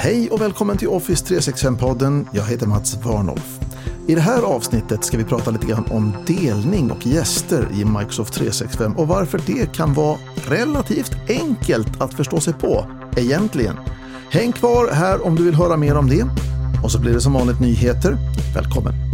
Hej och välkommen till Office 365-podden. Jag heter Mats Warnolf. I det här avsnittet ska vi prata lite grann om delning och gäster i Microsoft 365 och varför det kan vara relativt enkelt att förstå sig på, egentligen. Häng kvar här om du vill höra mer om det. Och så blir det som vanligt nyheter. Välkommen!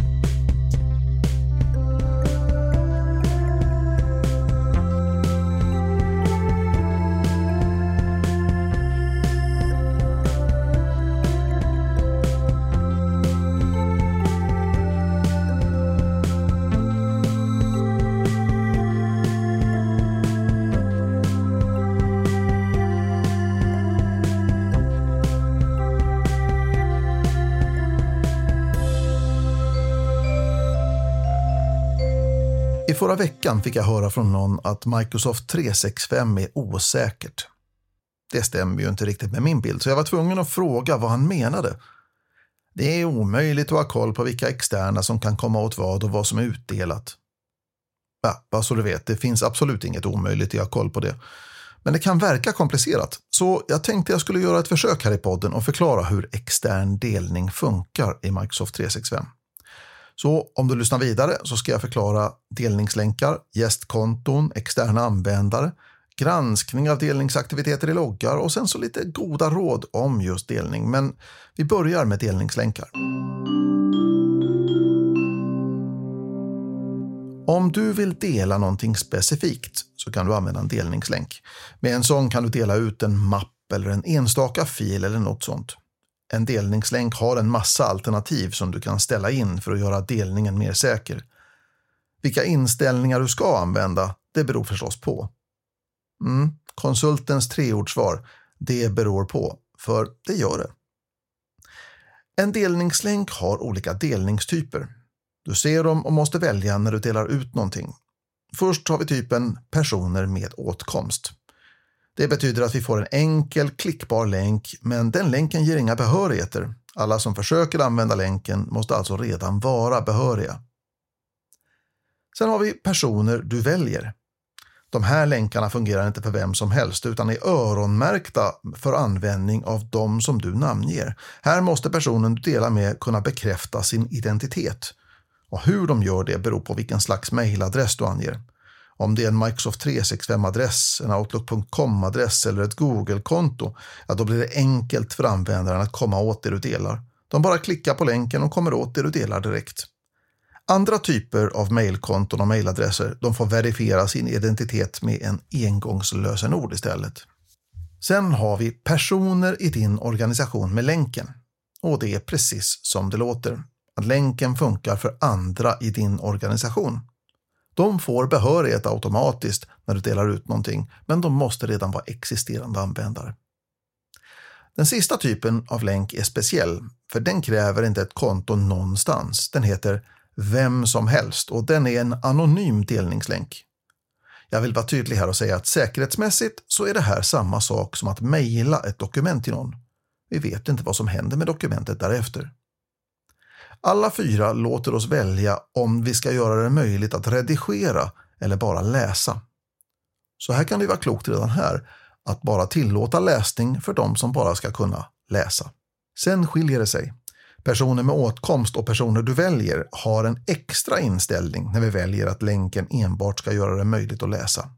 I förra veckan fick jag höra från någon att Microsoft 365 är osäkert. Det stämmer ju inte riktigt med min bild, så jag var tvungen att fråga vad han menade. Det är omöjligt att ha koll på vilka externa som kan komma åt vad och vad som är utdelat. Ja, bara så du vet, det finns absolut inget omöjligt i att ha koll på det. Men det kan verka komplicerat, så jag tänkte jag skulle göra ett försök här i podden och förklara hur extern delning funkar i Microsoft 365. Så om du lyssnar vidare så ska jag förklara delningslänkar, gästkonton, externa användare, granskning av delningsaktiviteter i loggar och sen så lite goda råd om just delning. Men vi börjar med delningslänkar. Om du vill dela någonting specifikt så kan du använda en delningslänk. Med en sån kan du dela ut en mapp eller en enstaka fil eller något sånt. En delningslänk har en massa alternativ som du kan ställa in för att göra delningen mer säker. Vilka inställningar du ska använda, det beror förstås på. Mm, konsultens treordsvar, det beror på, för det gör det. En delningslänk har olika delningstyper. Du ser dem och måste välja när du delar ut någonting. Först har vi typen personer med åtkomst. Det betyder att vi får en enkel klickbar länk, men den länken ger inga behörigheter. Alla som försöker använda länken måste alltså redan vara behöriga. Sen har vi personer du väljer. De här länkarna fungerar inte för vem som helst utan är öronmärkta för användning av de som du namnger. Här måste personen du delar med kunna bekräfta sin identitet. Och hur de gör det beror på vilken slags mejladress du anger. Om det är en Microsoft 365-adress, en Outlook.com-adress eller ett Google-konto, ja, då blir det enkelt för användaren att komma åt det du delar. De bara klickar på länken och kommer åt det du delar direkt. Andra typer av mejlkonton och mejladresser de får verifiera sin identitet med en engångslösenord istället. Sen har vi personer i din organisation med länken. Och det är precis som det låter. Att länken funkar för andra i din organisation. De får behörighet automatiskt när du delar ut någonting, men de måste redan vara existerande användare. Den sista typen av länk är speciell, för den kräver inte ett konto någonstans. Den heter Vem som helst och den är en anonym delningslänk. Jag vill vara tydlig här och säga att säkerhetsmässigt så är det här samma sak som att mejla ett dokument till någon. Vi vet inte vad som händer med dokumentet därefter. Alla fyra låter oss välja om vi ska göra det möjligt att redigera eller bara läsa. Så här kan det vara klokt redan här att bara tillåta läsning för de som bara ska kunna läsa. Sen skiljer det sig. Personer med åtkomst och personer du väljer har en extra inställning när vi väljer att länken enbart ska göra det möjligt att läsa.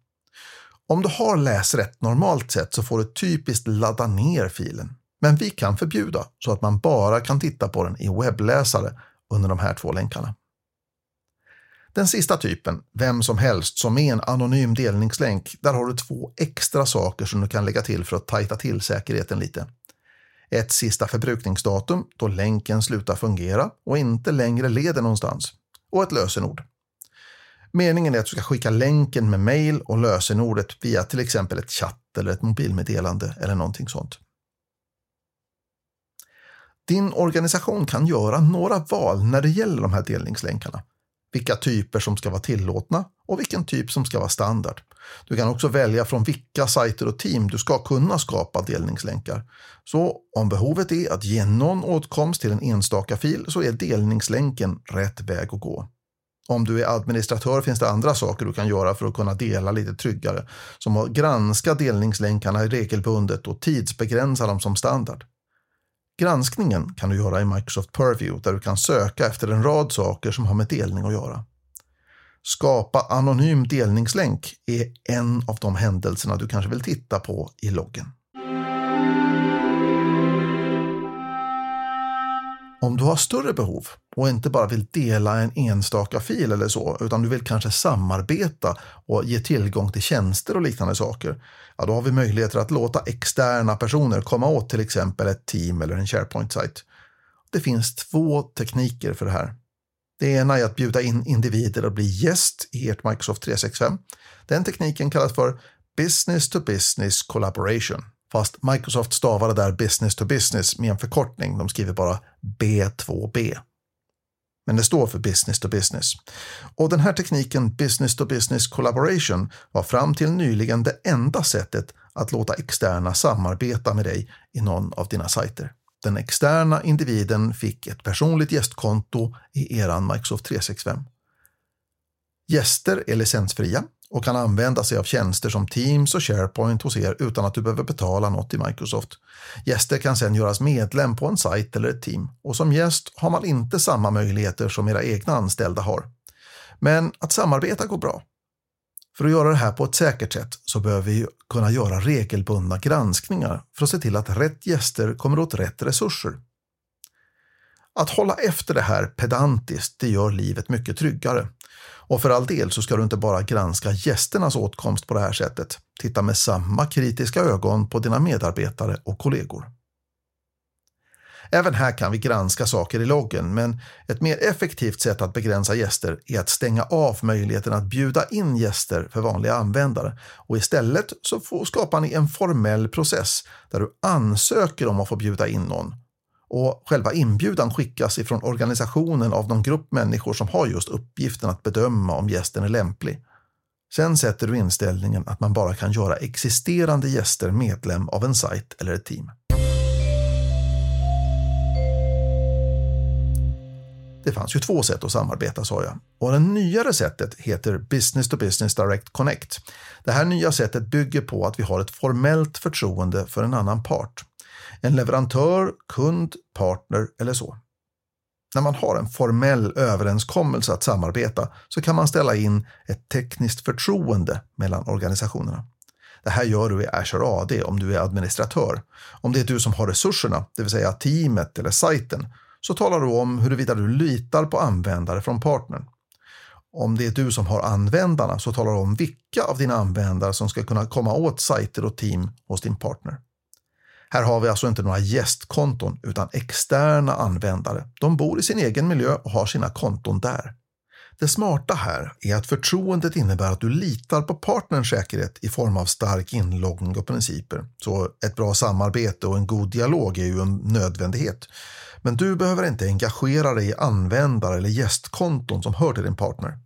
Om du har läsrätt normalt sett så får du typiskt ladda ner filen. Men vi kan förbjuda så att man bara kan titta på den i webbläsare under de här två länkarna. Den sista typen, vem som helst, som är en anonym delningslänk, där har du två extra saker som du kan lägga till för att tajta till säkerheten lite. Ett sista förbrukningsdatum då länken slutar fungera och inte längre leder någonstans. Och ett lösenord. Meningen är att du ska skicka länken med mail och lösenordet via till exempel ett chatt eller ett mobilmeddelande eller någonting sånt. Din organisation kan göra några val när det gäller de här delningslänkarna. Vilka typer som ska vara tillåtna och vilken typ som ska vara standard. Du kan också välja från vilka sajter och team du ska kunna skapa delningslänkar. Så om behovet är att ge någon åtkomst till en enstaka fil så är delningslänken rätt väg att gå. Om du är administratör finns det andra saker du kan göra för att kunna dela lite tryggare, som att granska delningslänkarna regelbundet och tidsbegränsa dem som standard. Granskningen kan du göra i Microsoft Purview där du kan söka efter en rad saker som har med delning att göra. Skapa anonym delningslänk är en av de händelserna du kanske vill titta på i loggen. Om du har större behov och inte bara vill dela en enstaka fil eller så, utan du vill kanske samarbeta och ge tillgång till tjänster och liknande saker, ja, då har vi möjligheter att låta externa personer komma åt till exempel ett team eller en SharePoint-sajt. Det finns två tekniker för det här. Det ena är att bjuda in individer och bli gäst i ert Microsoft 365. Den tekniken kallas för Business to Business Collaboration. Fast Microsoft stavar det där business to business med en förkortning. De skriver bara B2B. Men det står för business to business. Och den här tekniken business to business collaboration var fram till nyligen det enda sättet att låta externa samarbeta med dig i någon av dina sajter. Den externa individen fick ett personligt gästkonto i eran Microsoft 365. Gäster är licensfria och kan använda sig av tjänster som Teams och SharePoint hos er utan att du behöver betala något i Microsoft. Gäster kan sedan göras medlem på en sajt eller ett team och som gäst har man inte samma möjligheter som era egna anställda har. Men att samarbeta går bra. För att göra det här på ett säkert sätt så behöver vi kunna göra regelbundna granskningar för att se till att rätt gäster kommer åt rätt resurser. Att hålla efter det här pedantiskt, det gör livet mycket tryggare. Och för all del så ska du inte bara granska gästernas åtkomst på det här sättet. Titta med samma kritiska ögon på dina medarbetare och kollegor. Även här kan vi granska saker i loggen, men ett mer effektivt sätt att begränsa gäster är att stänga av möjligheten att bjuda in gäster för vanliga användare och istället så skapar ni en formell process där du ansöker om att få bjuda in någon och själva inbjudan skickas ifrån organisationen av någon grupp människor som har just uppgiften att bedöma om gästen är lämplig. Sen sätter du inställningen att man bara kan göra existerande gäster medlem av en sajt eller ett team. Det fanns ju två sätt att samarbeta sa jag. Och det nyare sättet heter Business to Business Direct Connect. Det här nya sättet bygger på att vi har ett formellt förtroende för en annan part en leverantör, kund, partner eller så. När man har en formell överenskommelse att samarbeta så kan man ställa in ett tekniskt förtroende mellan organisationerna. Det här gör du i Azure AD om du är administratör. Om det är du som har resurserna, det vill säga teamet eller sajten, så talar du om huruvida du litar på användare från partnern. Om det är du som har användarna så talar du om vilka av dina användare som ska kunna komma åt sajter och team hos din partner. Här har vi alltså inte några gästkonton utan externa användare. De bor i sin egen miljö och har sina konton där. Det smarta här är att förtroendet innebär att du litar på partnerns säkerhet i form av stark inloggning och principer. Så ett bra samarbete och en god dialog är ju en nödvändighet. Men du behöver inte engagera dig i användare eller gästkonton som hör till din partner.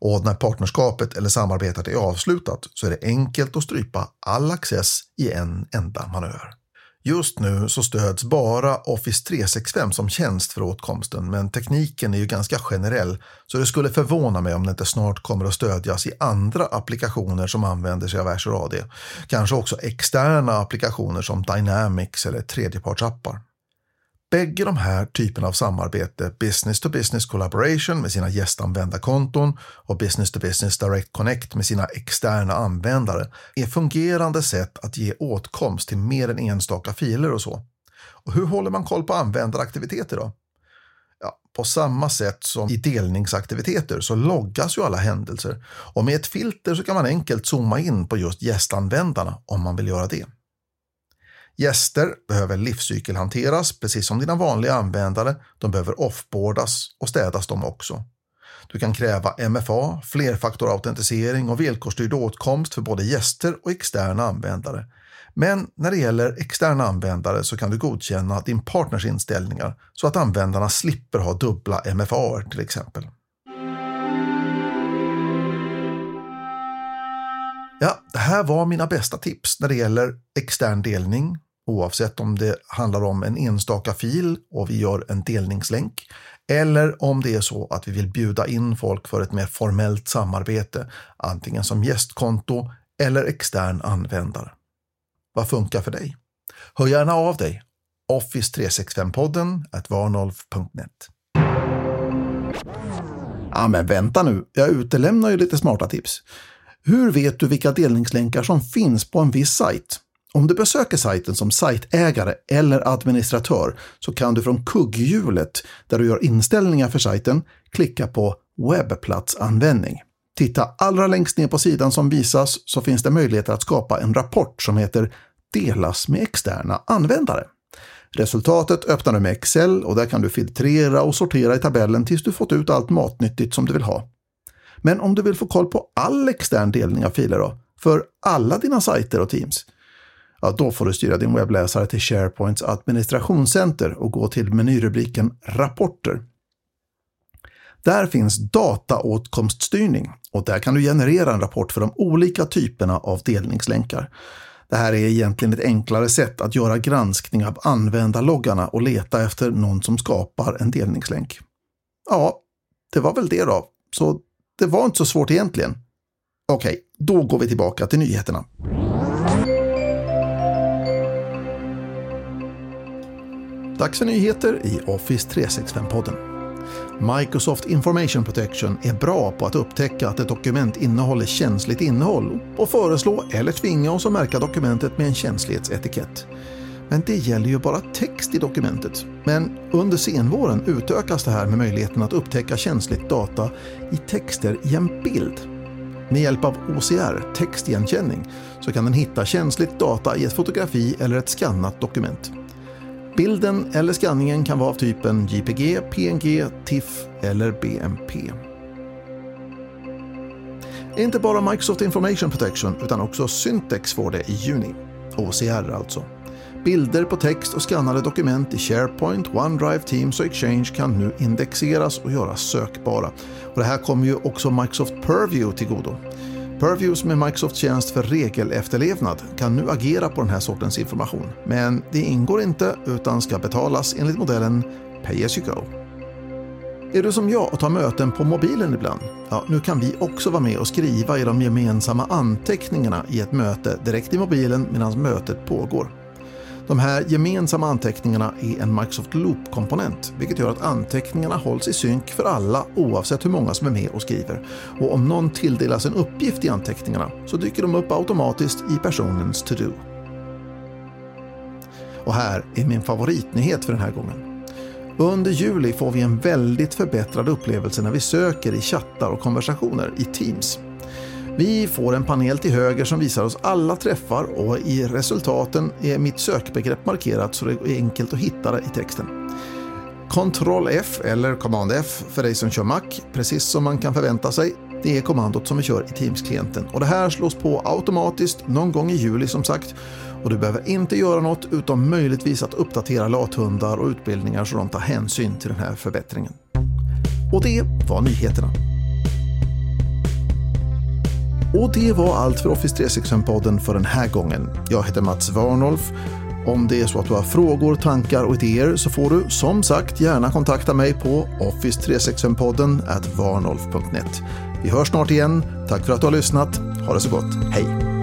Och när partnerskapet eller samarbetet är avslutat så är det enkelt att strypa all access i en enda manöver. Just nu så stöds bara Office 365 som tjänst för åtkomsten, men tekniken är ju ganska generell, så det skulle förvåna mig om det inte snart kommer att stödjas i andra applikationer som använder sig av Azure AD. Kanske också externa applikationer som Dynamics eller tredjepartsappar. Bägge de här typerna av samarbete, business to business collaboration med sina gästanvändarkonton och business to business direct connect med sina externa användare, är fungerande sätt att ge åtkomst till mer än enstaka filer och så. Och hur håller man koll på användaraktiviteter då? Ja, på samma sätt som i delningsaktiviteter så loggas ju alla händelser och med ett filter så kan man enkelt zooma in på just gästanvändarna om man vill göra det. Gäster behöver livscykelhanteras precis som dina vanliga användare. De behöver offboardas och städas de också. Du kan kräva MFA, flerfaktorautentisering och villkorsstyrd åtkomst för både gäster och externa användare. Men när det gäller externa användare så kan du godkänna din partners inställningar så att användarna slipper ha dubbla MFA till exempel. Ja, det här var mina bästa tips när det gäller extern delning, oavsett om det handlar om en enstaka fil och vi gör en delningslänk eller om det är så att vi vill bjuda in folk för ett mer formellt samarbete, antingen som gästkonto eller extern användare. Vad funkar för dig? Hör gärna av dig office365podden varnolf.net. Ja, men vänta nu, jag utelämnar ju lite smarta tips. Hur vet du vilka delningslänkar som finns på en viss sajt? Om du besöker sajten som sajtägare eller administratör så kan du från kugghjulet där du gör inställningar för sajten klicka på webbplatsanvändning. Titta allra längst ner på sidan som visas så finns det möjligheter att skapa en rapport som heter Delas med externa användare. Resultatet öppnar du med Excel och där kan du filtrera och sortera i tabellen tills du fått ut allt matnyttigt som du vill ha. Men om du vill få koll på all extern delning av filer då, för alla dina sajter och teams, ja, då får du styra din webbläsare till SharePoints administrationscenter och gå till menyrubriken Rapporter. Där finns dataåtkomststyrning och där kan du generera en rapport för de olika typerna av delningslänkar. Det här är egentligen ett enklare sätt att göra granskning av användarloggarna och leta efter någon som skapar en delningslänk. Ja, det var väl det då. Så det var inte så svårt egentligen. Okej, då går vi tillbaka till nyheterna. Dags för nyheter i Office 365-podden. Microsoft Information Protection är bra på att upptäcka att ett dokument innehåller känsligt innehåll och föreslå eller tvinga oss att märka dokumentet med en känslighetsetikett. Men det gäller ju bara text i dokumentet. Men under senvåren utökas det här med möjligheten att upptäcka känsligt data i texter i en bild. Med hjälp av OCR, textigenkänning, så kan den hitta känsligt data i ett fotografi eller ett skannat dokument. Bilden eller skanningen kan vara av typen JPG, PNG, TIFF eller BMP. Inte bara Microsoft Information Protection utan också Syntex får det i juni. OCR alltså. Bilder på text och skannade dokument i SharePoint, OneDrive, Teams och Exchange kan nu indexeras och göras sökbara. Och det här kommer ju också Microsoft Purview till godo. Purview som är Microsofts tjänst för regelefterlevnad kan nu agera på den här sortens information. Men det ingår inte utan ska betalas enligt modellen Pay as you go. Är du som jag och tar möten på mobilen ibland? Ja, nu kan vi också vara med och skriva i de gemensamma anteckningarna i ett möte direkt i mobilen medan mötet pågår. De här gemensamma anteckningarna är en Microsoft Loop-komponent, vilket gör att anteckningarna hålls i synk för alla oavsett hur många som är med och skriver. Och om någon tilldelas en uppgift i anteckningarna så dyker de upp automatiskt i personens to-do. Och här är min favoritnyhet för den här gången. Under juli får vi en väldigt förbättrad upplevelse när vi söker i chattar och konversationer i Teams. Vi får en panel till höger som visar oss alla träffar och i resultaten är mitt sökbegrepp markerat så det är enkelt att hitta det i texten. Ctrl F eller Command F för dig som kör Mac, precis som man kan förvänta sig. Det är kommandot som vi kör i Teams-klienten och det här slås på automatiskt någon gång i juli som sagt. Och du behöver inte göra något utom möjligtvis att uppdatera lathundar och utbildningar så de tar hänsyn till den här förbättringen. Och det var nyheterna. Och det var allt för Office 365-podden för den här gången. Jag heter Mats Warnolf. Om det är så att du har frågor, tankar och idéer så får du som sagt gärna kontakta mig på office365podden varnolf.net. Vi hörs snart igen. Tack för att du har lyssnat. Ha det så gott. Hej!